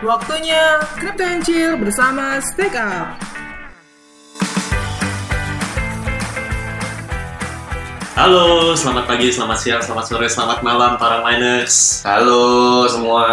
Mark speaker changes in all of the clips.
Speaker 1: Waktunya Crypto and Chill bersama Stake Up.
Speaker 2: Halo, selamat pagi, selamat siang, selamat sore, selamat malam para miners.
Speaker 3: Halo semua.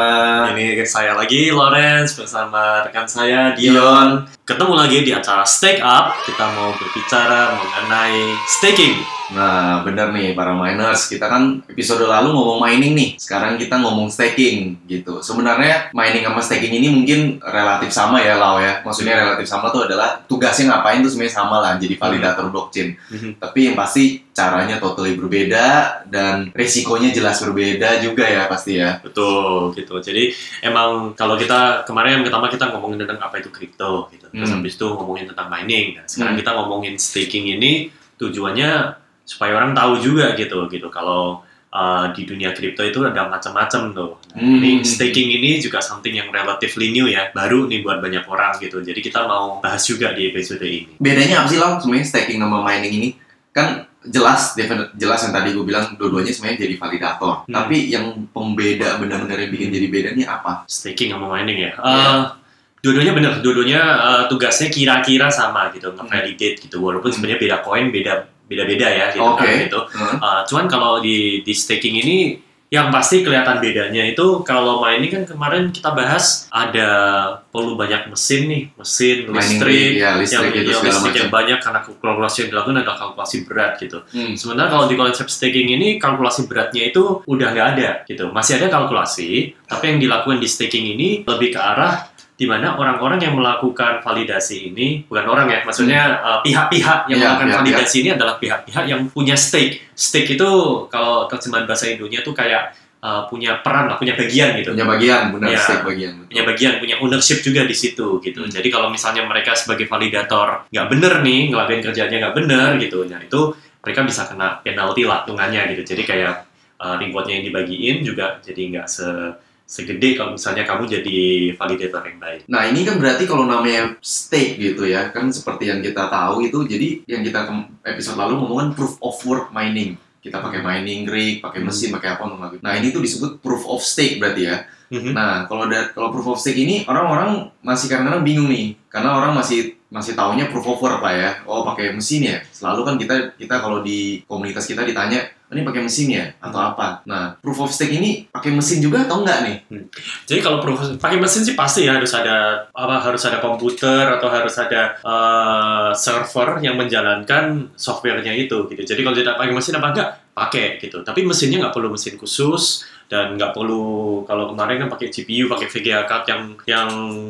Speaker 2: Ini saya lagi Lawrence bersama rekan saya
Speaker 3: Dion.
Speaker 2: Dion. Ketemu lagi di acara Stake Up. Kita mau berbicara mengenai staking.
Speaker 3: Nah, bener nih para miners. Kita kan episode lalu ngomong mining nih. Sekarang kita ngomong staking gitu. Sebenarnya mining sama staking ini mungkin relatif sama ya, Lau ya. Maksudnya relatif sama tuh adalah tugasnya ngapain tuh sebenarnya sama lah. Jadi validator blockchain. Tapi yang pasti caranya totally berbeda dan resikonya jelas berbeda juga ya pasti ya.
Speaker 2: Betul, gitu. Jadi emang kalau kita kemarin yang pertama kita ngomongin tentang apa itu kripto, gitu. Terus
Speaker 3: Hmm.
Speaker 2: habis itu ngomongin tentang mining. Nah, sekarang
Speaker 3: Hmm.
Speaker 2: kita ngomongin staking ini tujuannya supaya orang tahu juga gitu, gitu. Kalau uh, di dunia kripto itu ada macam-macam tuh. Nah,
Speaker 3: Hmm.
Speaker 2: Ini staking ini juga something yang relatively new ya, baru nih buat banyak orang gitu. Jadi kita mau bahas juga di episode ini.
Speaker 3: Bedanya apa sih Lau sebenarnya staking sama mining ini? Kan jelas definite- jelas yang tadi gue bilang dua-duanya sebenarnya jadi validator.
Speaker 2: Hmm.
Speaker 3: Tapi yang pembeda benar-benar yang bikin jadi bedanya apa?
Speaker 2: Staking sama mining ya.
Speaker 3: Iya.
Speaker 2: Uh, Dua-duanya bener, dua-duanya uh, tugasnya kira-kira sama gitu, nge-validate gitu. Walaupun
Speaker 3: Hmm.
Speaker 2: sebenarnya beda koin, beda beda-beda ya gitu
Speaker 3: Oke.
Speaker 2: kan gitu.
Speaker 3: Heeh.
Speaker 2: Uh, cuman kalau di di staking ini yang pasti kelihatan bedanya itu kalau mining kan kemarin kita bahas ada perlu banyak mesin nih, mesin,
Speaker 3: Mining
Speaker 2: listrik,
Speaker 3: ya,
Speaker 2: yang,
Speaker 3: listrik
Speaker 2: yang
Speaker 3: segala
Speaker 2: listrik yang banyak karena kalkulasi yang dilakukan adalah kalkulasi berat gitu.
Speaker 3: Hmm.
Speaker 2: Sementara kalau di konsep staking ini kalkulasi beratnya itu udah nggak ada gitu. Masih ada kalkulasi, tapi yang dilakukan di staking ini lebih ke arah di mana orang-orang yang melakukan validasi ini bukan orang ya, maksudnya uh, pihak-pihak yang
Speaker 3: Iya,
Speaker 2: melakukan
Speaker 3: pihak-pihak.
Speaker 2: validasi ini adalah pihak-pihak yang punya stake. Stake itu kalau terjemahan bahasa Indonesia tuh kayak uh, punya peran lah, punya bagian gitu
Speaker 3: punya bagian benar
Speaker 2: Iya.
Speaker 3: stake bagian
Speaker 2: punya bagian, punya ownership juga di situ gitu.
Speaker 3: Hmm.
Speaker 2: Jadi kalau misalnya mereka sebagai validator nggak bener nih, ngelakuin kerjanya nggak bener gitu, nah itu mereka bisa kena penalti lah hitungannya gitu. Jadi kayak uh, rewardnya yang dibagiin juga jadi nggak se segede kalau misalnya kamu jadi validator yang baik.
Speaker 3: nah ini kan berarti kalau namanya stake gitu ya kan seperti yang kita tahu itu jadi yang kita episode lalu ngomongin proof of work mining kita pakai mining rig pakai
Speaker 2: Hmm.
Speaker 3: mesin pakai apa untuk nah ini tuh disebut proof of stake berarti ya
Speaker 2: Mhm.
Speaker 3: Nah, kalau ada kalau proof of stake ini orang-orang masih kadang-kadang bingung nih, karena orang masih masih taunya proof of work lah ya. Oh, pakai mesin ya. Selalu kan kita kita kalau di komunitas kita ditanya, "Oh, ini pakai mesin ya atau apa? Nah, proof of stake ini pakai mesin juga atau enggak nih?
Speaker 2: Jadi kalau proof pakai mesin sih pasti ya harus ada apa harus ada komputer atau harus ada uh, server yang menjalankan softwarenya itu gitu. Jadi kalau tidak pakai mesin apa enggak pakai gitu. Tapi mesinnya nggak perlu mesin khusus dan nggak perlu kalau kemarin kan pakai GPU, pakai VGA card yang yang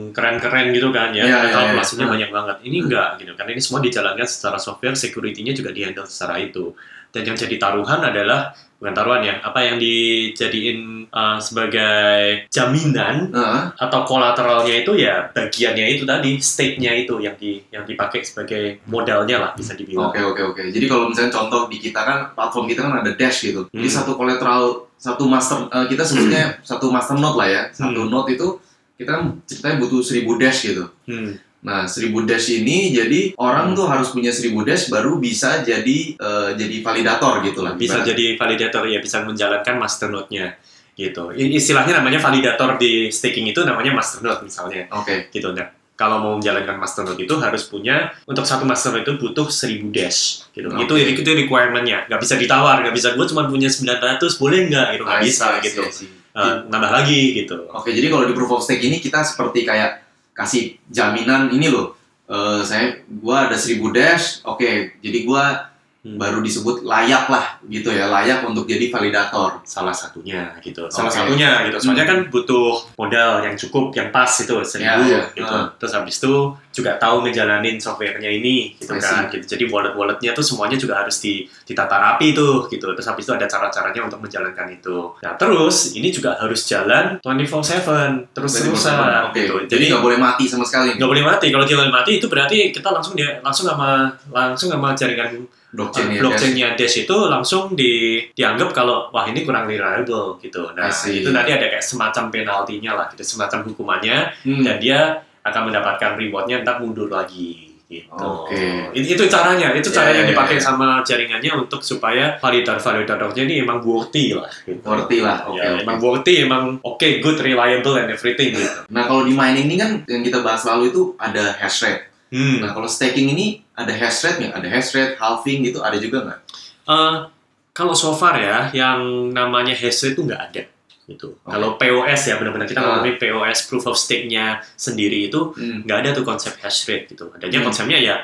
Speaker 2: keren-keren gitu kan ya.
Speaker 3: Iya, iya,
Speaker 2: Kalkulasinya
Speaker 3: iya.
Speaker 2: banyak banget. Ini enggak gitu. Karena ini semua dijalankan secara software, security-nya juga dihandle secara itu. Dan yang jadi taruhan adalah bukan taruhan ya, apa yang dijadiin uh, sebagai jaminan
Speaker 3: Heeh.
Speaker 2: atau kolateralnya itu ya bagiannya itu tadi stake-nya itu yang di yang dipakai sebagai modalnya lah bisa dibilang.
Speaker 3: Oke, oke, oke. Jadi kalau misalnya contoh di kita kan platform kita kan ada Dash gitu. Jadi
Speaker 2: Hmm.
Speaker 3: satu kolateral satu master eh, kita sebutnya satu master node lah ya. Satu
Speaker 2: Hmm.
Speaker 3: node itu kita kan ceritanya butuh 1000 Dash gitu.
Speaker 2: Hmm.
Speaker 3: Nah, 1000 dash ini jadi orang tuh harus punya 1000 dash baru bisa jadi eh, jadi validator gitu lah.
Speaker 2: Bisa
Speaker 3: Ibarat.
Speaker 2: jadi validator ya bisa menjalankan masternode-nya gitu. Istilahnya namanya validator di staking itu namanya masternode misalnya
Speaker 3: Oke.
Speaker 2: gitu. Nah, kalau mau menjalankan masternode itu harus punya untuk satu masternode itu butuh 1000 dash gitu.
Speaker 3: Oke.
Speaker 2: Itu itu requirement-nya. Nggak bisa ditawar, nggak bisa gue cuma punya 900 boleh nggak gitu nggak bisa
Speaker 3: see, see,
Speaker 2: gitu.
Speaker 3: I see.
Speaker 2: Eh, nambah lagi gitu.
Speaker 3: Oke, jadi kalau di proof of stake ini kita seperti kayak kasih jaminan ini loh. eh, saya gua ada 1000 dash. Oke, jadi gua
Speaker 2: Hmm.
Speaker 3: baru disebut layak lah gitu ya, layak untuk jadi validator.
Speaker 2: salah satunya gitu salah
Speaker 3: Oke.
Speaker 2: satunya gitu soalnya
Speaker 3: Hmm.
Speaker 2: kan butuh modal yang cukup yang pas itu seribu
Speaker 3: Ya, ya.
Speaker 2: gitu
Speaker 3: Hmm.
Speaker 2: terus habis itu juga tahu ngejalanin softwarenya ini gitu
Speaker 3: I
Speaker 2: kan gitu jadi wallet walletnya tuh semuanya juga harus di, ditata rapi tuh gitu terus habis itu ada cara caranya untuk menjalankan itu nah terus ini juga harus jalan 24/7 terus terusan
Speaker 3: Oke,
Speaker 2: gitu
Speaker 3: jadi nggak boleh mati sama sekali
Speaker 2: nggak boleh mati kalau dia mati itu berarti kita langsung dia langsung sama langsung sama jaringan
Speaker 3: blockchain ya.
Speaker 2: blockchainnya Dash itu langsung di, dianggap kalau wah ini kurang reliable gitu. Nah itu nanti ada kayak semacam penaltinya lah, gitu, semacam hukumannya
Speaker 3: Hmm.
Speaker 2: dan dia akan mendapatkan rewardnya ntar mundur lagi Gitu.
Speaker 3: Oke.
Speaker 2: Itu, itu caranya, itu
Speaker 3: Ya,
Speaker 2: caranya
Speaker 3: ya, ya,
Speaker 2: dipakai
Speaker 3: ya.
Speaker 2: sama jaringannya untuk supaya validator-validatornya ini emang worthy lah. Gitu.
Speaker 3: Worthy lah, oke,
Speaker 2: Ya,
Speaker 3: oke.
Speaker 2: Emang worthy, emang oke, good, reliable, and everything gitu.
Speaker 3: Nah kalau di mining ini kan yang kita bahas lalu itu ada hash rate.
Speaker 2: Hmm.
Speaker 3: Nah kalau staking ini ada hash rate nggak? Ada hash rate, halving gitu ada juga nggak?
Speaker 2: Eh, kalau so far ya, yang namanya hash rate itu nggak ada. Gitu.
Speaker 3: Oke.
Speaker 2: Kalau POS ya, benar-benar kita
Speaker 3: Ah.
Speaker 2: ngomongin POS proof of stake-nya sendiri itu
Speaker 3: Hmm.
Speaker 2: nggak ada tuh konsep hash rate gitu. Adanya
Speaker 3: Hmm.
Speaker 2: konsepnya ya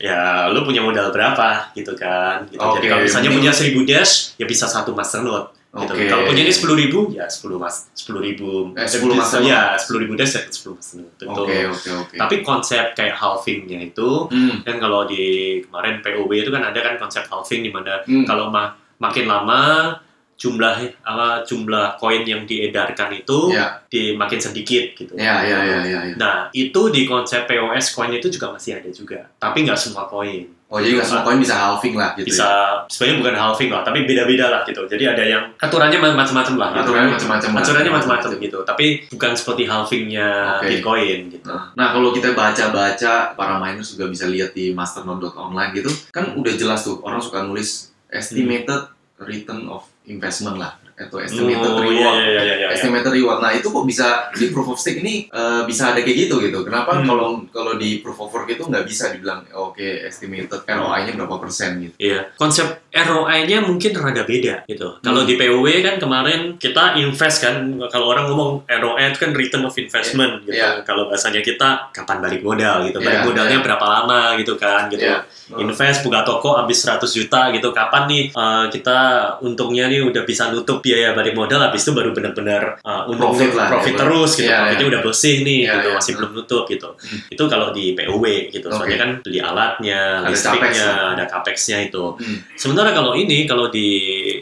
Speaker 2: ya lu punya modal berapa gitu kan gitu.
Speaker 3: Oke,
Speaker 2: Jadi kalau misalnya
Speaker 3: mending-
Speaker 2: punya 1000 dash ya bisa satu masternode gitu.
Speaker 3: Oke.
Speaker 2: Kalau punya ini 10.000 ribu ya 10 mas 10 ribu
Speaker 3: Eh, 10 masternode.
Speaker 2: ya 10 ribu ya 10 masternode Betul.
Speaker 3: Oke oke oke.
Speaker 2: Tapi konsep kayak halvingnya itu
Speaker 3: Hmm.
Speaker 2: kan kalau di kemarin POW itu kan ada kan konsep halving di mana
Speaker 3: Hmm.
Speaker 2: kalau ma- makin lama jumlah apa jumlah koin yang diedarkan itu
Speaker 3: Ya
Speaker 2: di makin sedikit gitu.
Speaker 3: ya ya ya ya. ya.
Speaker 2: Nah, itu di konsep POS koin itu juga masih ada juga. Tapi nggak semua koin.
Speaker 3: Oh jadi nggak semua koin bisa halving lah gitu.
Speaker 2: Bisa,
Speaker 3: ya?
Speaker 2: sebenarnya bukan halving lah, tapi beda-beda lah gitu. Jadi ada yang aturannya ma- macam-macam lah. gitu.
Speaker 3: Aturannya macam-macam.
Speaker 2: Aturannya macam-macam gitu. Tapi bukan seperti halvingnya
Speaker 3: Oke.
Speaker 2: Bitcoin gitu.
Speaker 3: Nah, nah, kalau kita baca-baca para miners juga bisa lihat di masternode.online gitu kan udah jelas tuh orang suka nulis estimated return of investment lah atau estimated
Speaker 2: Oh,
Speaker 3: reward.
Speaker 2: iya, iya, iya, iya.
Speaker 3: Estimated reward. Nah itu kok bisa di proof of stake ini eh, bisa ada kayak gitu gitu. Kenapa
Speaker 2: Hmm.
Speaker 3: kalau kalau di proof of work itu nggak bisa dibilang oke estimated ROI-nya berapa persen gitu.
Speaker 2: Iya, konsep ROI-nya mungkin rada beda gitu. Kalau
Speaker 3: Hmm.
Speaker 2: di POW kan kemarin kita invest kan, kalau orang ngomong ROI itu kan return of investment gitu.
Speaker 3: Iya.
Speaker 2: Kalau bahasanya kita kapan balik modal gitu,
Speaker 3: Iya,
Speaker 2: balik modalnya
Speaker 3: iya.
Speaker 2: berapa lama gitu kan gitu.
Speaker 3: Iya.
Speaker 2: Invest buka toko habis 100 juta gitu. Kapan nih uh, kita untungnya nih udah bisa nutup biaya balik modal habis itu baru benar-benar uh, untung
Speaker 3: Profit lah,
Speaker 2: profit
Speaker 3: ya,
Speaker 2: terus gitu.
Speaker 3: Iya,
Speaker 2: Profitnya
Speaker 3: iya.
Speaker 2: udah bersih nih
Speaker 3: Iya,
Speaker 2: gitu,
Speaker 3: iya.
Speaker 2: masih belum nutup gitu.
Speaker 3: Hmm.
Speaker 2: Itu kalau di POW gitu. Soalnya
Speaker 3: Oke.
Speaker 2: kan beli alatnya,
Speaker 3: Ada capex
Speaker 2: listriknya,
Speaker 3: lah.
Speaker 2: ada capexnya itu.
Speaker 3: Hmm.
Speaker 2: Sementara kalau ini, kalau di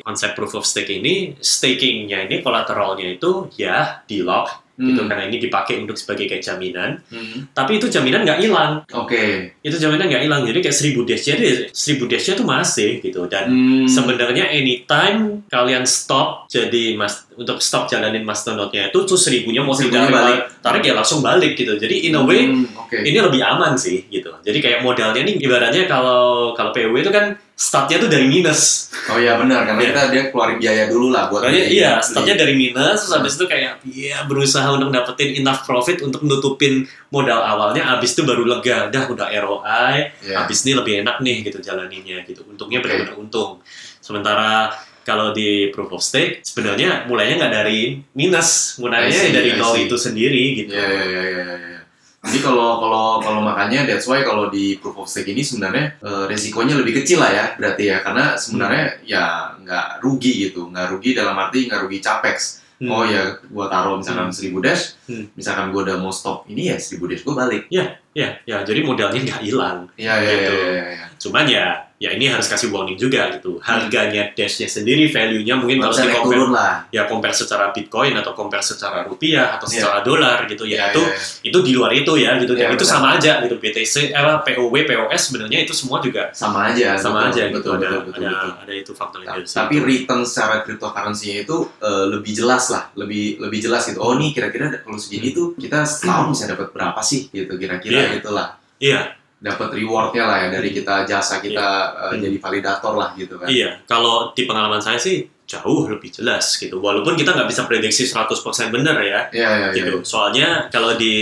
Speaker 2: konsep proof of stake ini, stakingnya ini, kolateralnya itu ya di lock, gitu.
Speaker 3: Hmm.
Speaker 2: Karena ini dipakai untuk sebagai kayak jaminan.
Speaker 3: Hmm.
Speaker 2: Tapi itu jaminan nggak hilang.
Speaker 3: Oke.
Speaker 2: Itu jaminan nggak hilang. Jadi kayak 1000 dash-nya, itu- 1000 dash-nya itu masih gitu. Dan
Speaker 3: Hmm.
Speaker 2: sebenarnya anytime kalian stop jadi mas untuk stop jalanin masternode-nya itu tuh seribunya mau
Speaker 3: Seribunya
Speaker 2: ditarik
Speaker 3: balik.
Speaker 2: tarik ya langsung balik gitu. Jadi in a way
Speaker 3: Hmm, Oke.
Speaker 2: ini lebih aman sih gitu. Jadi kayak modalnya nih ibaratnya kalau kalau PW itu kan startnya tuh dari minus.
Speaker 3: Oh iya benar karena
Speaker 2: Iya.
Speaker 3: kita dia keluarin biaya dulu lah buat
Speaker 2: Makanya iya, startnya dari minus terus habis itu kayak ya berusaha untuk dapetin enough profit untuk nutupin modal awalnya habis itu baru lega. Dah udah ROI, habis ini lebih enak nih gitu jalaninnya gitu. Untungnya
Speaker 3: Oke.
Speaker 2: benar-benar untung. Sementara kalau di proof of stake sebenarnya mulainya nggak dari minus, mulainya
Speaker 3: see,
Speaker 2: dari nol itu sendiri gitu.
Speaker 3: Iya iya iya iya. iya. Jadi kalau kalau kalau makanya that's why kalau di proof of stake ini sebenarnya eh, resikonya lebih kecil lah ya berarti ya karena sebenarnya ya nggak rugi gitu nggak rugi dalam arti nggak rugi capex.
Speaker 2: Hmm.
Speaker 3: Oh ya gua taruh misalkan 1000 dash,
Speaker 2: Hmm.
Speaker 3: misalkan gua udah mau stop ini ya 1000 dash gua balik.
Speaker 2: Ya, ya, jadi modalnya nggak hilang.
Speaker 3: Iya iya
Speaker 2: Gitu.
Speaker 3: iya iya. iya.
Speaker 2: Cuman ya, ya ini harus kasih warning juga gitu. Harganya Dash-nya sendiri, value-nya mungkin
Speaker 3: Nggak
Speaker 2: kalau
Speaker 3: bisa
Speaker 2: di
Speaker 3: naik
Speaker 2: compare,
Speaker 3: turun lah.
Speaker 2: ya compare secara Bitcoin atau compare secara rupiah atau
Speaker 3: Iya.
Speaker 2: secara dolar gitu ya,
Speaker 3: Iya,
Speaker 2: itu
Speaker 3: iya, iya.
Speaker 2: itu di luar itu ya gitu. Dan
Speaker 3: Iya,
Speaker 2: itu sama aja gitu. BTC, eh, POW, POS sebenarnya itu semua juga
Speaker 3: sama aja.
Speaker 2: sama
Speaker 3: betul,
Speaker 2: aja
Speaker 3: betul,
Speaker 2: gitu.
Speaker 3: Betul,
Speaker 2: ada,
Speaker 3: betul,
Speaker 2: ada,
Speaker 3: betul.
Speaker 2: ada itu faktor
Speaker 3: Ta-
Speaker 2: itu.
Speaker 3: Tapi return secara cryptocurrency-nya itu eh, lebih jelas lah, lebih lebih jelas gitu. Oh nih kira-kira kalau segini tuh kita setahun bisa dapat berapa sih gitu kira-kira
Speaker 2: Iya.
Speaker 3: gitulah.
Speaker 2: Iya,
Speaker 3: Dapat rewardnya lah ya dari kita jasa kita eh,
Speaker 2: Hmm.
Speaker 3: jadi validator lah gitu kan.
Speaker 2: iya. Kalau di pengalaman saya sih jauh lebih jelas gitu. Walaupun kita nggak bisa prediksi 100% benar ya.
Speaker 3: Iya iya iya.
Speaker 2: gitu. Soalnya kalau di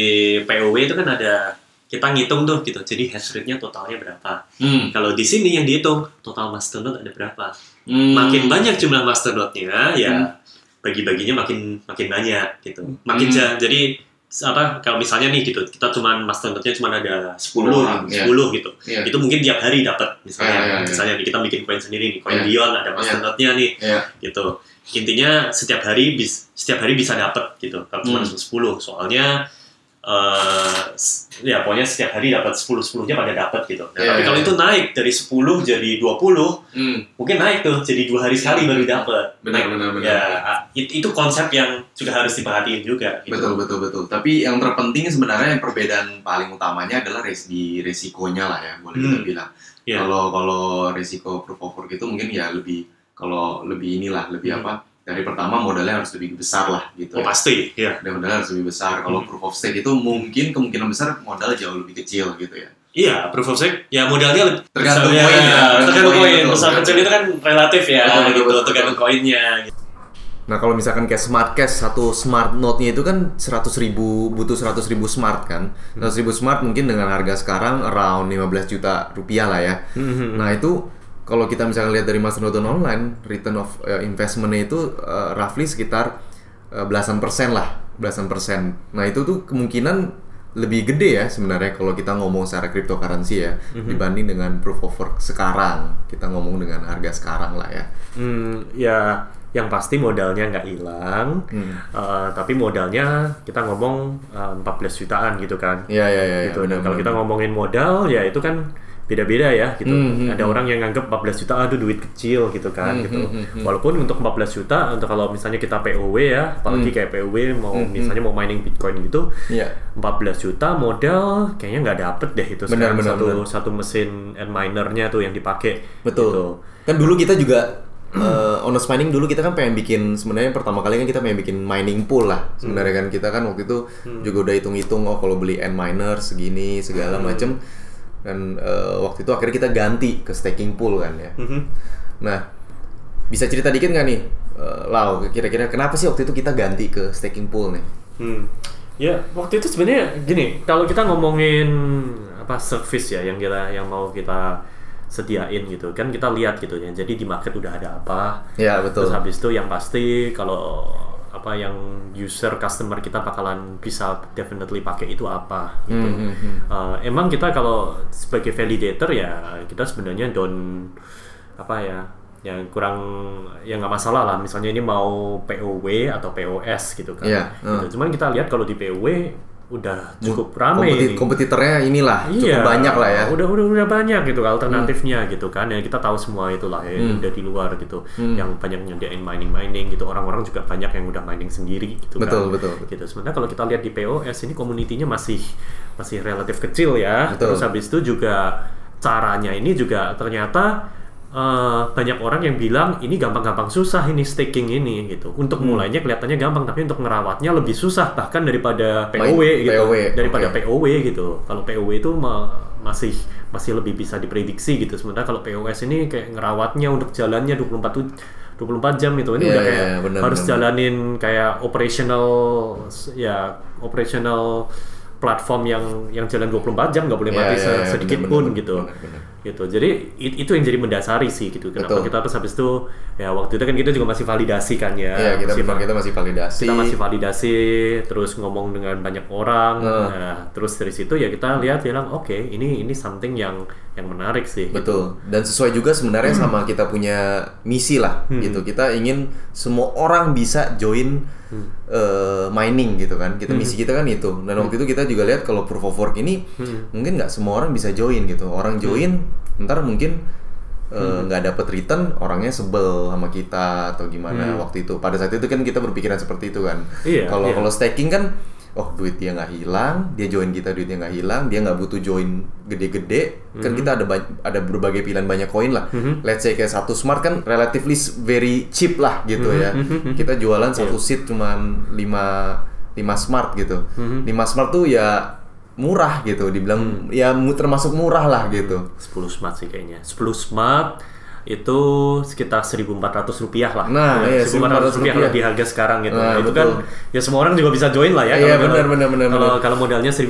Speaker 2: POW itu kan ada kita ngitung tuh gitu. Jadi hash rate-nya totalnya berapa.
Speaker 3: Hmm.
Speaker 2: Kalau di sini yang dihitung total masternode ada berapa.
Speaker 3: Hmm.
Speaker 2: Makin banyak jumlah masternode-nya ya
Speaker 3: Hmm.
Speaker 2: bagi-baginya makin makin banyak gitu. Makin
Speaker 3: Hmm.
Speaker 2: ja- jadi apa kalau misalnya nih gitu kita cuman masternode-nya cuma ada 10
Speaker 3: Orang, iya.
Speaker 2: 10 gitu.
Speaker 3: Iya.
Speaker 2: Itu mungkin tiap hari dapat misalnya.
Speaker 3: Iya, iya, iya.
Speaker 2: Misalnya nih kita bikin koin sendiri nih, koin
Speaker 3: Iya.
Speaker 2: Bion ada masternode-nya nih
Speaker 3: Iya.
Speaker 2: gitu intinya setiap hari bis, setiap hari bisa dapat gitu kalau cuma
Speaker 3: Hmm.
Speaker 2: 10 soalnya eh s- ya pokoknya setiap hari dapat 10 10 nya pada dapat gitu Nah,
Speaker 3: Iya,
Speaker 2: tapi
Speaker 3: iya,
Speaker 2: kalau
Speaker 3: iya.
Speaker 2: itu naik dari 10 jadi 20
Speaker 3: Hmm.
Speaker 2: mungkin naik tuh jadi dua hari sekali baru dapat
Speaker 3: Benar benar benar.
Speaker 2: ya ah, it- itu konsep yang juga harus diperhatiin juga gitu.
Speaker 3: Betul betul betul. Tapi yang terpenting sebenarnya yang perbedaan paling utamanya adalah res di resikonya lah ya boleh kita
Speaker 2: Hmm.
Speaker 3: bilang.
Speaker 2: Iya.
Speaker 3: Kalau kalau resiko proof of work itu mungkin ya lebih kalau lebih inilah lebih
Speaker 2: Hmm.
Speaker 3: apa? Dari pertama modalnya harus lebih besar lah gitu.
Speaker 2: oh
Speaker 3: ya.
Speaker 2: pasti ya
Speaker 3: Dan modalnya harus lebih besar. Kalau
Speaker 2: Hmm.
Speaker 3: proof of stake itu mungkin kemungkinan besar modal jauh lebih kecil gitu ya.
Speaker 4: Iya, proof of stake ya modalnya lebih
Speaker 5: Tergantung
Speaker 4: misalnya-
Speaker 5: koin ya,
Speaker 4: tergantung
Speaker 5: tergantung
Speaker 4: koin.
Speaker 5: koin,
Speaker 4: Besar kecil itu kan relatif ya,
Speaker 5: Betul, betul,
Speaker 4: gitu,
Speaker 5: betul,
Speaker 4: tergantung koinnya. Gitu.
Speaker 3: Nah kalau misalkan kayak smart cash satu smart note-nya itu kan 100 ribu butuh 100 ribu smart kan 100 ribu smart mungkin dengan harga sekarang around 15 juta rupiah lah ya Nah itu kalau kita misalkan lihat dari Master Note Online return of eh, investment-nya itu eh, roughly sekitar eh, belasan persen lah belasan persen Nah itu tuh kemungkinan lebih gede ya sebenarnya kalau kita ngomong secara cryptocurrency ya dibanding dengan proof of work sekarang kita ngomong dengan harga sekarang lah ya
Speaker 2: Hmm, ya yang pasti modalnya nggak hilang,
Speaker 3: Hmm.
Speaker 2: Eh, tapi modalnya kita ngomong eh, 14 jutaan gitu kan.
Speaker 3: Iya iya iya
Speaker 2: gitu. Dan kalau kita ngomongin modal ya itu kan beda-beda ya gitu.
Speaker 3: Hmm, hmm,
Speaker 2: Ada orang yang nganggap 14 juta aduh duit kecil gitu kan
Speaker 3: Hmm,
Speaker 2: gitu.
Speaker 3: hmm, hmm, hmm.
Speaker 2: Walaupun untuk 14 juta untuk kalau misalnya kita POW ya, apalagi kayak POW mau
Speaker 3: Hmm, hmm.
Speaker 2: misalnya mau mining Bitcoin gitu,
Speaker 3: Iya
Speaker 2: 14 juta modal kayaknya nggak dapet deh itu
Speaker 3: Benar,
Speaker 2: sekarang
Speaker 3: benar,
Speaker 2: satu
Speaker 3: benar.
Speaker 2: satu mesin and minernya tuh yang dipakai.
Speaker 3: Betul.
Speaker 2: Gitu.
Speaker 3: Kan dulu kita juga eh honest mining dulu kita kan pengen bikin sebenarnya pertama kali kan kita pengen bikin mining pool lah. Sebenarnya kan kita kan waktu itu juga udah hitung-hitung oh kalau beli N miner segini segala macem dan eh, waktu itu akhirnya kita ganti ke staking pool kan ya. Nah, bisa cerita dikit nggak nih, eh, Lau? Kira-kira kenapa sih waktu itu kita ganti ke staking pool nih?
Speaker 2: Hmm. Ya, waktu itu sebenarnya gini, kalau kita ngomongin apa service ya yang kita yang mau kita sediain gitu kan kita lihat gitu ya. Jadi di market udah ada apa.
Speaker 3: Ya betul.
Speaker 2: Terus habis itu yang pasti kalau apa yang user customer kita bakalan bisa definitely pakai itu apa gitu.
Speaker 3: Hmm, hmm.
Speaker 2: Uh, emang kita kalau sebagai validator ya kita sebenarnya don apa ya yang kurang ya nggak masalah lah misalnya ini mau POW atau POS gitu kan gitu.
Speaker 3: uh.
Speaker 2: cuman kita lihat kalau di POW udah cukup ramai
Speaker 3: Kompeti-
Speaker 2: ini
Speaker 3: kompetitornya inilah
Speaker 2: Iya,
Speaker 3: cukup banyak lah ya.
Speaker 2: Udah udah udah banyak gitu alternatifnya gitu kan. Ya kita tahu semua itulah ya
Speaker 3: Hmm.
Speaker 2: udah di luar gitu. Yang banyak nyediain mining mining gitu. Orang-orang juga banyak yang udah mining sendiri gitu
Speaker 3: Betul,
Speaker 2: kan.
Speaker 3: betul.
Speaker 2: Gitu. Sementara kalau kita lihat di POS ini komunitinya masih masih relatif kecil ya.
Speaker 3: Betul.
Speaker 2: Terus habis itu juga caranya ini juga ternyata eh, banyak orang yang bilang ini gampang-gampang susah ini staking ini gitu. Untuk
Speaker 3: Hmm.
Speaker 2: mulainya kelihatannya gampang tapi untuk ngerawatnya lebih susah bahkan daripada POW
Speaker 3: Main
Speaker 2: gitu.
Speaker 3: POW,
Speaker 2: Daripada
Speaker 3: oke.
Speaker 2: POW gitu. Kalau POW itu ma- masih masih lebih bisa diprediksi gitu. Sementara kalau POS ini kayak ngerawatnya untuk jalannya 24 tu- 24 jam itu. Ini
Speaker 3: Iya,
Speaker 2: udah
Speaker 3: iya,
Speaker 2: kayak
Speaker 3: iya, benar,
Speaker 2: harus
Speaker 3: benar.
Speaker 2: jalanin kayak operational ya operational platform yang yang jalan 24 jam nggak boleh
Speaker 3: Iya,
Speaker 2: mati
Speaker 3: iya,
Speaker 2: se-
Speaker 3: iya,
Speaker 2: sedikit
Speaker 3: benar,
Speaker 2: pun gitu
Speaker 3: benar, benar.
Speaker 2: gitu jadi it- itu yang jadi mendasari sih gitu kenapa
Speaker 3: Betul.
Speaker 2: kita terus habis itu ya waktu itu kan kita juga masih validasi kan ya
Speaker 3: Iya, kita
Speaker 2: Masih
Speaker 3: kita masih validasi.
Speaker 2: kita masih validasi terus ngomong dengan banyak orang
Speaker 3: Nah.
Speaker 2: nah, terus dari situ ya kita lihat bilang oke ini ini something yang yang menarik sih gitu.
Speaker 3: Betul. Dan sesuai juga sebenarnya
Speaker 2: Hmm.
Speaker 3: sama kita punya misi lah gitu. Kita ingin semua orang bisa join
Speaker 2: Hmm.
Speaker 3: eh, mining gitu kan. Kita misi kita kan itu. Dan waktu itu kita juga lihat kalau proof of work ini
Speaker 2: Hmm.
Speaker 3: mungkin nggak semua orang bisa join gitu. Orang join ntar mungkin eh,
Speaker 2: Hmm.
Speaker 3: nggak dapet return orangnya sebel sama kita atau gimana
Speaker 2: Hmm.
Speaker 3: waktu itu. Pada saat itu kan kita berpikiran seperti itu kan.
Speaker 2: Iya,
Speaker 3: Kalau
Speaker 2: iya.
Speaker 3: kalau staking kan oh duit dia nggak hilang, dia join kita duitnya nggak hilang, dia nggak butuh join gede-gede. Kan
Speaker 2: Mhm.
Speaker 3: kita ada ada berbagai pilihan banyak koin lah. Let's say kayak satu smart kan relatively very cheap lah gitu
Speaker 2: Mhm,
Speaker 3: ya. Kita jualan satu seat cuman 5 5 smart gitu.
Speaker 2: Mhm.
Speaker 3: 5 smart tuh ya murah gitu, dibilang ya mu- termasuk murah lah gitu.
Speaker 2: 10 smart sih kayaknya 10 smart itu sekitar 1.400 rupiah lah
Speaker 3: Nah, iya,
Speaker 2: 1.400 rupiah kalau
Speaker 3: 1.400
Speaker 2: di harga sekarang gitu
Speaker 3: Nah,
Speaker 2: Nah, itu
Speaker 3: betul.
Speaker 2: kan ya semua orang juga bisa join lah ya
Speaker 3: Iya, benar, benar, benar,
Speaker 2: kalau kalau modalnya 1.400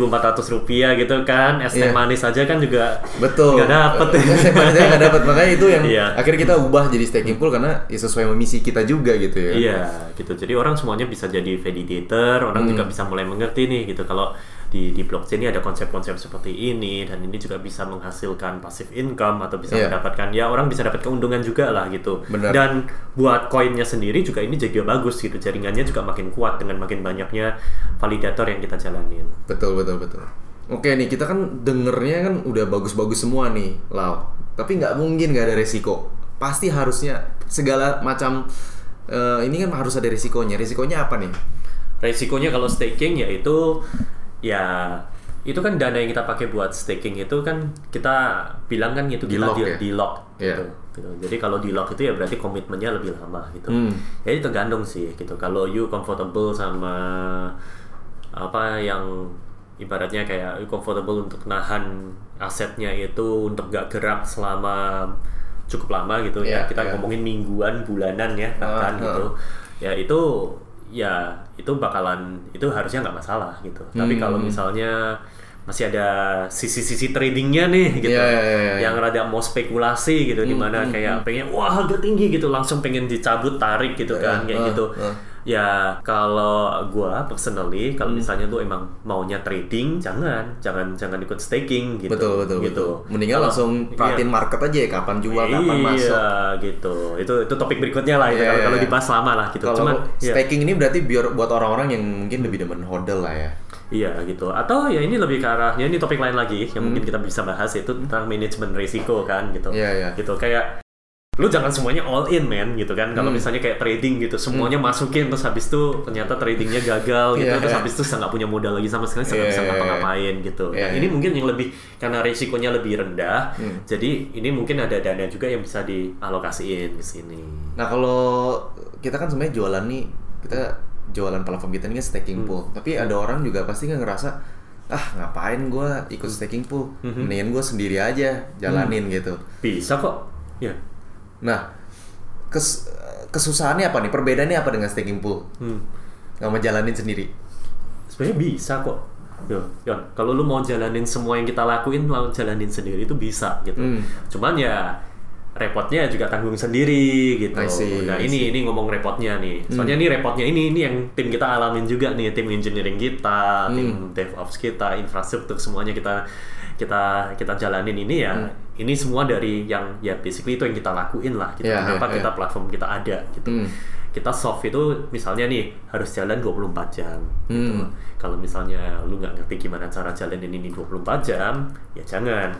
Speaker 2: rupiah gitu kan es teh
Speaker 3: Iya.
Speaker 2: manis aja kan juga
Speaker 3: Betul.
Speaker 2: nggak dapet
Speaker 3: Saya nggak dapet makanya itu yang
Speaker 2: Iya.
Speaker 3: akhirnya kita ubah jadi staking pool karena ya sesuai misi kita juga gitu ya.
Speaker 2: Iya, gitu. Jadi orang semuanya bisa jadi validator, orang
Speaker 3: Hmm.
Speaker 2: juga bisa mulai mengerti nih gitu kalau di di blockchain ini ada konsep-konsep seperti ini dan ini juga bisa menghasilkan passive income atau bisa
Speaker 3: Iya.
Speaker 2: mendapatkan ya orang bisa dapat keuntungan juga lah gitu.
Speaker 3: Benar.
Speaker 2: Dan buat koinnya sendiri juga ini jadi bagus gitu. Jaringannya juga makin kuat dengan makin banyaknya validator yang kita jalanin.
Speaker 3: Betul betul betul. Oke nih kita kan dengernya kan udah bagus-bagus semua nih, Lau. Tapi nggak mungkin nggak ada resiko. Pasti harusnya segala macam eh, ini kan harus ada resikonya. Resikonya apa nih?
Speaker 2: Resikonya kalau staking yaitu ya itu kan dana yang kita pakai buat staking itu kan kita bilang kan itu kita di,
Speaker 3: ya?
Speaker 2: di lock gitu. gitu. Jadi kalau di lock itu ya berarti komitmennya lebih lama gitu.
Speaker 3: Hmm.
Speaker 2: Jadi tergantung sih gitu. Kalau you comfortable sama apa yang ibaratnya kayak comfortable untuk nahan asetnya itu untuk gak gerak selama cukup lama gitu ya.
Speaker 3: Iya,
Speaker 2: Kita
Speaker 3: iya.
Speaker 2: ngomongin mingguan, bulanan ya bahkan
Speaker 3: Ah,
Speaker 2: gitu. Ya itu ya itu bakalan itu harusnya nggak masalah gitu. Tapi
Speaker 3: Hmm.
Speaker 2: kalau misalnya masih ada sisi-sisi tradingnya nih gitu,
Speaker 3: Iya, iya, iya, iya.
Speaker 2: yang rada mau spekulasi gitu, di mana kayak pengen wah harga tinggi gitu, langsung pengen dicabut tarik gitu kan, kayak
Speaker 3: ah,
Speaker 2: gitu.
Speaker 3: ah.
Speaker 2: Ya kalau gua personally kalau
Speaker 3: Hmm.
Speaker 2: misalnya lu emang maunya trading, jangan, jangan, jangan ikut staking gitu.
Speaker 3: betul betul
Speaker 2: gitu.
Speaker 3: betul. Mendingan
Speaker 2: Kalau-
Speaker 3: langsung perhatiin
Speaker 2: iya.
Speaker 3: market aja ya, kapan jual, kapan masuk.
Speaker 2: Iya gitu. Itu itu topik berikutnya lah itu
Speaker 3: Iya,
Speaker 2: kalau
Speaker 3: iya,
Speaker 2: kalau
Speaker 3: iya.
Speaker 2: dibahas lama lah gitu.
Speaker 3: Kalau
Speaker 2: Cuman iya.
Speaker 3: staking ini berarti biar buat orang-orang yang mungkin lebih demen hodl lah ya.
Speaker 2: Iya gitu. Atau ya ini lebih ke arahnya ini topik lain lagi yang mungkin kita bisa bahas yaitu tentang manajemen risiko kan gitu.
Speaker 3: Hmm. Iya, iya.
Speaker 2: Gitu kayak lu jangan semuanya all in man gitu kan. Kalau
Speaker 3: Hmm.
Speaker 2: misalnya kayak trading gitu semuanya masukin terus habis itu ternyata tradingnya gagal gitu
Speaker 3: Iya,
Speaker 2: terus
Speaker 3: iya.
Speaker 2: habis itu saya nggak punya modal lagi sama sekali saya nggak
Speaker 3: Iya,
Speaker 2: bisa ngapa-ngapain gitu. Nah,
Speaker 3: iya.
Speaker 2: ini mungkin yang lebih karena risikonya lebih rendah.
Speaker 3: Hmm.
Speaker 2: Jadi ini mungkin ada dana juga yang bisa dialokasiin ke sini.
Speaker 3: Nah kalau kita kan sebenarnya jualan nih, kita jualan platform kita ini kan staking
Speaker 2: Hmm.
Speaker 3: pool. Tapi ada orang juga pasti kan ngerasa, ah ngapain gue ikut staking pool,
Speaker 2: Hmm.
Speaker 3: mendingan gue sendiri aja jalanin gitu.
Speaker 2: Bisa kok. Ya.
Speaker 3: Nah kes kesusahannya apa nih? Perbedaannya apa dengan staking pool?
Speaker 2: Hmm.
Speaker 3: Nggak mau jalanin sendiri.
Speaker 2: sebenarnya bisa kok Yo, Yon, kalau lu mau jalanin semua yang kita lakuin, lu jalanin sendiri itu bisa gitu.
Speaker 3: Hmm.
Speaker 2: Cuman ya repotnya juga tanggung sendiri gitu.
Speaker 3: I see,
Speaker 2: nah
Speaker 3: I
Speaker 2: ini ini ngomong repotnya nih. Soalnya ini repotnya ini ini yang tim kita alamin juga nih, tim engineering kita, tim DevOps kita, infrastruktur semuanya kita kita kita jalanin ini ya. Ini semua dari yang ya basically itu yang kita lakuin lah. Gitu.
Speaker 3: Iya,
Speaker 2: Kenapa
Speaker 3: iya,
Speaker 2: kita
Speaker 3: iya.
Speaker 2: platform kita ada gitu.
Speaker 3: Hmm.
Speaker 2: Kita soft itu misalnya nih harus jalan 24 jam. Gitu.
Speaker 3: Hmm.
Speaker 2: Kalau misalnya lu nggak ngerti gimana cara jalanin ini 24 jam, ya jangan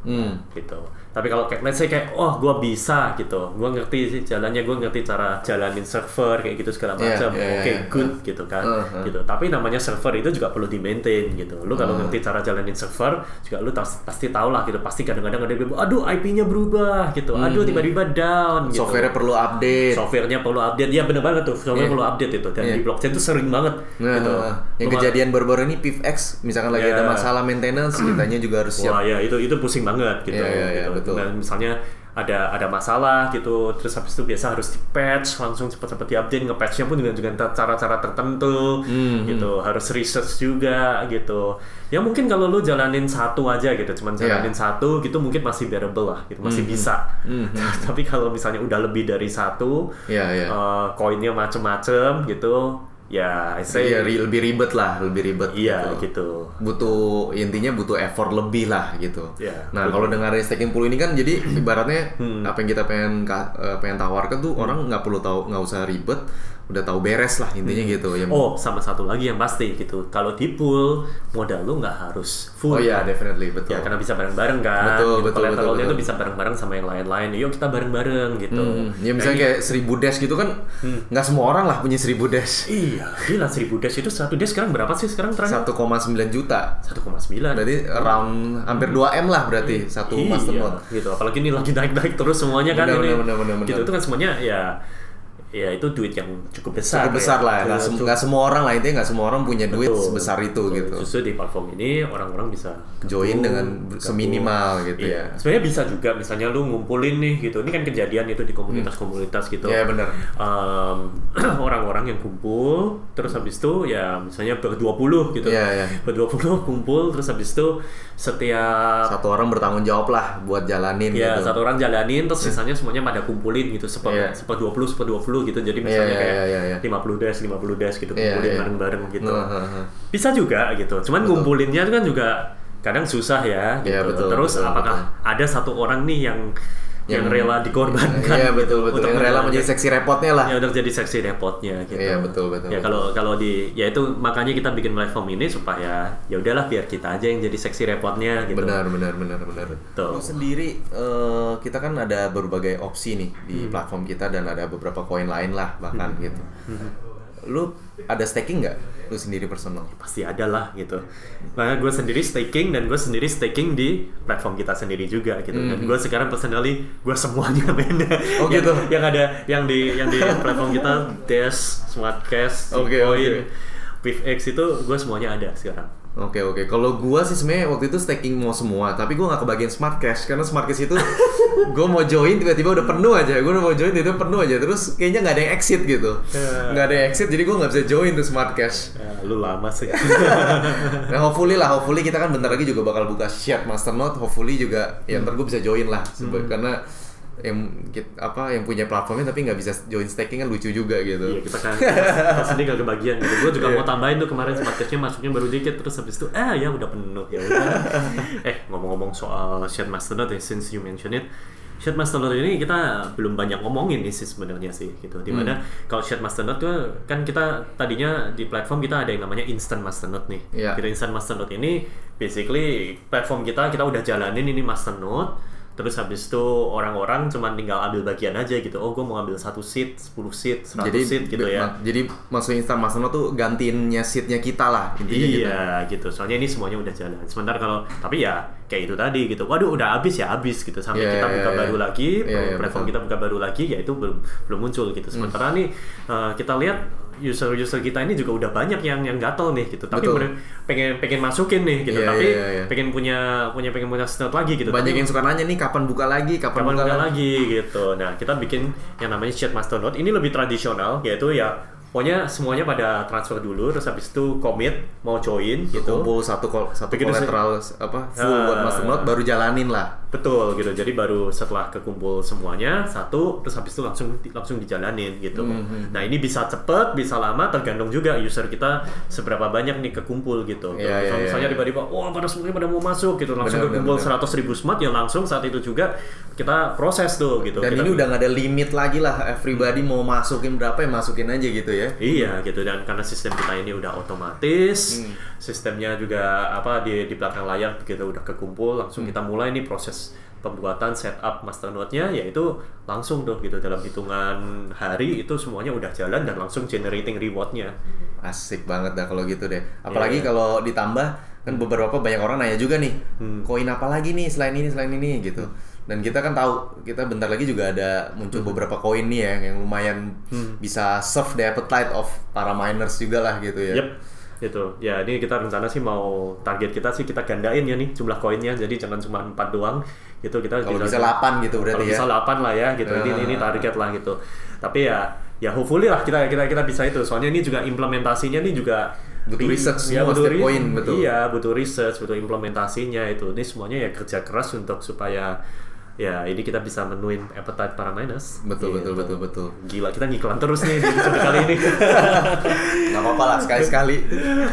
Speaker 3: Hmm.
Speaker 2: gitu. Tapi kalau kayak let's say kayak oh gua bisa gitu, gua ngerti sih jalannya, gua ngerti cara jalanin server kayak gitu segala
Speaker 3: Iya,
Speaker 2: macam.
Speaker 3: iya,
Speaker 2: Oke,
Speaker 3: iya.
Speaker 2: good gitu kan.
Speaker 3: Uh, uh.
Speaker 2: Gitu. Tapi namanya server itu juga perlu di maintain gitu. Lu kalau
Speaker 3: Uh.
Speaker 2: ngerti cara jalanin server, juga lu pasti tahu lah gitu. Pasti kadang-kadang ada yang bilang, aduh IP-nya berubah gitu. Aduh tiba-tiba down gitu.
Speaker 3: Hmm. Software perlu update.
Speaker 2: Softwarenya perlu update, ya bener banget tuh. Software
Speaker 3: Iya.
Speaker 2: perlu update itu. Dan
Speaker 3: Iya.
Speaker 2: di blockchain tuh sering banget
Speaker 3: Nah,
Speaker 2: gitu.
Speaker 3: yang
Speaker 2: Lu ma-
Speaker 3: kejadian baru-baru ini PIVX, misalkan lagi
Speaker 2: Iya.
Speaker 3: ada masalah maintenance, kitanya juga harus siap.
Speaker 2: Wah ya itu itu pusing banget gitu.
Speaker 3: Iya, iya, iya,
Speaker 2: gitu.
Speaker 3: Betul.
Speaker 2: Dan misalnya ada ada masalah gitu, terus habis itu biasa harus di patch langsung cepat-cepat di update nge-patchnya pun dengan dengan cara-cara tertentu
Speaker 3: Hmm,
Speaker 2: gitu, harus research juga gitu. Ya mungkin kalau lu jalanin satu aja gitu, cuman
Speaker 3: Iya.
Speaker 2: jalanin satu gitu mungkin masih bearable lah, gitu masih bisa.
Speaker 3: Hmm,
Speaker 2: Tapi kalau misalnya udah lebih dari satu,
Speaker 3: Iya, iya.
Speaker 2: eh, koinnya macem-macem gitu, ya I say
Speaker 3: Iya, ri- lebih ribet lah, lebih ribet.
Speaker 2: iya gitu.
Speaker 3: butuh intinya butuh effort lebih lah gitu.
Speaker 2: Iya,
Speaker 3: nah kalau dengerin staking pool ini kan jadi ibaratnya
Speaker 2: Hmm.
Speaker 3: apa yang kita pengen eh, pengen tawarkan tuh orang nggak perlu tahu nggak usah ribet, udah tahu beres lah intinya gitu. Ya,
Speaker 2: Oh, sama satu lagi yang pasti gitu. Kalau di pool, modal lu nggak harus full.
Speaker 3: Oh iya, definitely betul.
Speaker 2: Ya karena bisa bareng-bareng kan.
Speaker 3: Betul,
Speaker 2: gitu.
Speaker 3: betul, betul, betul.
Speaker 2: tuh bisa bareng-bareng sama yang lain-lain. Yuk kita bareng-bareng gitu.
Speaker 3: Hmm, ya misalnya kayak seribu dash gitu kan nggak semua orang lah punya seribu dash.
Speaker 2: Iya, gila 1000 dash itu satu dash sekarang berapa sih sekarang terakhir?
Speaker 3: 1,9 juta.
Speaker 2: 1,9.
Speaker 3: Berarti around hampir 2 m lah berarti satu
Speaker 2: iya,
Speaker 3: masternode.
Speaker 2: gitu. Apalagi ini lagi naik-naik terus semuanya kan
Speaker 3: Benar,
Speaker 2: ini.
Speaker 3: benar, benar, benar,
Speaker 2: Gitu
Speaker 3: benar.
Speaker 2: itu kan semuanya ya ya itu duit yang cukup besar.
Speaker 3: Cukup besar
Speaker 2: ya.
Speaker 3: lah, nggak sem- nggak semua orang lah intinya nggak semua orang punya duit
Speaker 2: Betul,
Speaker 3: sebesar itu
Speaker 2: betul.
Speaker 3: gitu.
Speaker 2: Justru di platform ini orang-orang bisa
Speaker 3: Join
Speaker 2: gabung,
Speaker 3: dengan
Speaker 2: gabung.
Speaker 3: seminimal gitu
Speaker 2: Iya.
Speaker 3: ya.
Speaker 2: Sebenarnya bisa juga misalnya lu ngumpulin nih gitu. Ini kan kejadian itu di komunitas-komunitas gitu.
Speaker 3: Iya benar.
Speaker 2: Em, orang-orang yang kumpul terus habis itu ya misalnya berdua puluh gitu.
Speaker 3: Iya, iya.
Speaker 2: Berdua puluh kumpul terus habis itu setiap
Speaker 3: Satu orang bertanggung jawab lah buat jalanin
Speaker 2: Ya,
Speaker 3: gitu.
Speaker 2: satu orang jalanin, terus sisanya semuanya pada kumpulin gitu, seper,
Speaker 3: Iya.
Speaker 2: seper 20, seper 20 gitu. Jadi
Speaker 3: Iya,
Speaker 2: misalnya
Speaker 3: iya,
Speaker 2: kayak
Speaker 3: iya, iya.
Speaker 2: 50 dash, 50 dash gitu,
Speaker 3: Iya,
Speaker 2: kumpulin
Speaker 3: iya.
Speaker 2: bareng-bareng gitu.
Speaker 3: Nah, nah, nah.
Speaker 2: Bisa juga gitu, cuman
Speaker 3: Betul.
Speaker 2: ngumpulinnya kan juga kadang susah ya gitu.
Speaker 3: Iya, betul,
Speaker 2: terus
Speaker 3: betul,
Speaker 2: apakah ada satu orang nih yang yang, rela dikorbankan
Speaker 3: Iya betul betul.
Speaker 2: untuk
Speaker 3: Yang rela menjadi seksi repotnya lah.
Speaker 2: ya udah jadi seksi repotnya gitu.
Speaker 3: Iya, betul, betul,
Speaker 2: Ya kalau kalau di ya itu makanya kita bikin platform ini supaya ya udahlah biar kita aja yang jadi seksi repotnya gitu.
Speaker 3: Benar benar benar benar. Lu
Speaker 2: Betul.
Speaker 3: sendiri eh, kita kan ada berbagai opsi nih di
Speaker 2: Hmm.
Speaker 3: platform kita dan ada beberapa koin lain lah bahkan gitu.
Speaker 2: Hmm.
Speaker 3: Lu ada staking nggak? Lu sendiri personal?
Speaker 2: pasti ada lah gitu. Makanya gue sendiri staking dan gue sendiri staking di platform kita sendiri juga gitu. Dan gue sekarang personally gue semuanya.
Speaker 3: Hmm. Oh,
Speaker 2: yang,
Speaker 3: gitu?
Speaker 2: Yang ada yang di yang di platform kita Dash, Smart Cash,
Speaker 3: Oke,
Speaker 2: Bitcoin,
Speaker 3: oke.
Speaker 2: PIVX itu gue semuanya ada sekarang.
Speaker 3: Oke oke. Kalau gua sih sebenarnya waktu itu staking mau semua, tapi gua nggak kebagian smart cash karena smart cash itu gua mau join tiba-tiba udah penuh aja. Gua udah mau join tiba-tiba penuh aja. Terus kayaknya nggak ada yang exit gitu.
Speaker 2: Ya.
Speaker 3: Nggak ada yang exit, jadi gua nggak bisa join tuh smart cash.
Speaker 2: Ya, lu lama sih.
Speaker 3: Nah hopefully lah, hopefully kita kan bentar lagi juga bakal buka shared masternode. Hopefully juga ya ntar gue bisa join lah, Sebe- karena yang kit- apa yang punya platformnya tapi nggak bisa join staking kan lucu juga gitu.
Speaker 2: Iya kita kan kita sendiri gak kebagian gitu. Gue juga
Speaker 3: Iya.
Speaker 2: mau tambahin tuh kemarin smart cash-nya masuknya baru dikit terus habis itu ah ya udah penuh ya udah. eh ngomong-ngomong soal shared masternode ya since you mention it. Shared masternode ini kita belum banyak ngomongin nih sih sebenarnya sih gitu. Di mana
Speaker 3: Hmm.
Speaker 2: kalau shared masternode tuh kan kita tadinya di platform kita ada yang namanya instant masternode nih.
Speaker 3: Iya.
Speaker 2: Gitu instant masternode ini basically platform kita kita udah jalanin ini masternode terus habis itu orang-orang cuma tinggal ambil bagian aja gitu. Oh gue mau ambil satu seat 10 seat 100
Speaker 3: jadi
Speaker 2: seat gitu ya.
Speaker 3: ma- jadi maksudnya instant masternode tuh gantiinnya seatnya kita lah intinya gitu.
Speaker 2: iya gitu. soalnya ini semuanya udah jalan. Sementara kalau tapi ya kayak itu tadi gitu. Waduh udah habis ya habis gitu. Sampai
Speaker 3: Iya,
Speaker 2: kita
Speaker 3: iya,
Speaker 2: buka
Speaker 3: iya.
Speaker 2: baru lagi
Speaker 3: Iya, iya,
Speaker 2: platform
Speaker 3: betul.
Speaker 2: kita buka baru lagi ya itu belum belum muncul gitu. Sementara nih eh, kita lihat user-user kita ini juga udah banyak yang yang gatel nih gitu tapi
Speaker 3: Betul.
Speaker 2: pengen pengen masukin nih gitu
Speaker 3: Iya,
Speaker 2: tapi
Speaker 3: iya, iya.
Speaker 2: pengen punya punya pengen punya snot lagi gitu
Speaker 3: Banyak
Speaker 2: Tapi-
Speaker 3: yang suka nanya nih kapan buka lagi, kapan,
Speaker 2: kapan
Speaker 3: buka,
Speaker 2: buka
Speaker 3: lagi.
Speaker 2: lagi gitu. Nah, kita bikin yang namanya Chat Masternode. Ini lebih tradisional, yaitu ya pokoknya semuanya pada transfer dulu, terus habis itu commit mau join gitu.
Speaker 3: Kumpul satu kol- satu
Speaker 2: Begitu
Speaker 3: collateral apa full
Speaker 2: Ah.
Speaker 3: buat masternode baru jalanin lah.
Speaker 2: Betul gitu. Jadi baru setelah kekumpul semuanya satu, terus habis itu langsung langsung dijalanin gitu.
Speaker 3: Hmm,
Speaker 2: Nah ini bisa cepet, bisa lama, tergantung juga user kita seberapa banyak nih kekumpul gitu.
Speaker 3: Iya,
Speaker 2: Kalau
Speaker 3: iya,
Speaker 2: misalnya
Speaker 3: iya.
Speaker 2: tiba-tiba, wah pada semuanya pada mau masuk gitu, langsung
Speaker 3: Benar,
Speaker 2: kekumpul. 100 ribu smart ya langsung saat itu juga kita proses tuh gitu.
Speaker 3: Dan
Speaker 2: Kita-
Speaker 3: ini udah nggak ada limit lagi lah. Everybody mau masukin berapa ya masukin aja gitu ya.
Speaker 2: Iya gitu dan karena sistem kita ini udah otomatis,
Speaker 3: Hmm.
Speaker 2: sistemnya juga apa di di belakang layar kita udah kekumpul, langsung
Speaker 3: Hmm.
Speaker 2: kita mulai nih proses pembuatan setup masternode-nya yaitu langsung tuh gitu dalam hitungan hari itu semuanya udah jalan dan langsung generating reward-nya.
Speaker 3: Asik banget dah kalau gitu deh. Apalagi
Speaker 2: Iya.
Speaker 3: kalau ditambah kan beberapa banyak orang nanya juga nih,
Speaker 2: Hmm.
Speaker 3: koin apa lagi nih selain ini selain ini gitu. Dan kita kan tahu kita bentar lagi juga ada muncul beberapa koin nih ya yang lumayan bisa serve the appetite of para miners juga lah gitu ya.
Speaker 2: Yep, gitu. Ya ini kita rencana sih mau target kita sih kita gandain ya nih jumlah koinnya. Jadi jangan cuma 4 doang gitu kita
Speaker 3: Kalau bisa 8 gitu berarti
Speaker 2: kalau
Speaker 3: ya.
Speaker 2: bisa 8 lah ya gitu. Ini ini
Speaker 3: Ah.
Speaker 2: target lah gitu. Tapi ya ya hopefully lah kita kita kita bisa itu. Soalnya ini juga implementasinya nih juga
Speaker 3: Butuh research
Speaker 2: ya,
Speaker 3: semua,
Speaker 2: butuh
Speaker 3: setiap koin, betul.
Speaker 2: Iya, butuh research, butuh implementasinya itu. Ini semuanya ya kerja keras untuk supaya ya ini kita bisa menuin appetite para miners.
Speaker 3: Betul
Speaker 2: Gitu.
Speaker 3: betul betul betul.
Speaker 2: Gila kita ngiklan terus nih di episode kali ini.
Speaker 3: Nggak apa-apa lah sekali-sekali.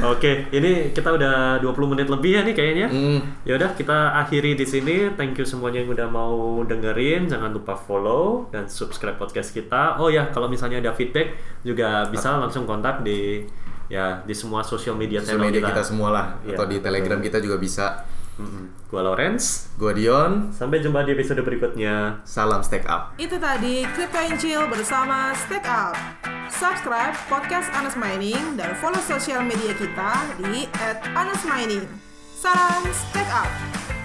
Speaker 2: Oke, ini kita udah 20 menit lebih ya nih kayaknya.
Speaker 3: Hmm.
Speaker 2: Ya udah kita akhiri di sini. Thank you semuanya yang udah mau dengerin. Jangan lupa follow dan subscribe podcast kita. Oh ya, kalau misalnya ada feedback juga bisa langsung kontak di ya di semua sosial media
Speaker 3: media kita semua lah
Speaker 2: Iya,
Speaker 3: atau di
Speaker 2: betul.
Speaker 3: Telegram kita juga bisa.
Speaker 2: Mm-mm. Gua Lawrence.
Speaker 3: Gua Dion,
Speaker 2: Sampai jumpa di episode berikutnya.
Speaker 3: salam stack up.
Speaker 1: Itu tadi Crypto and Chill bersama Stack Up. Subscribe podcast Anas Mining dan follow sosial media kita di @anasmining. Salam Stack Up.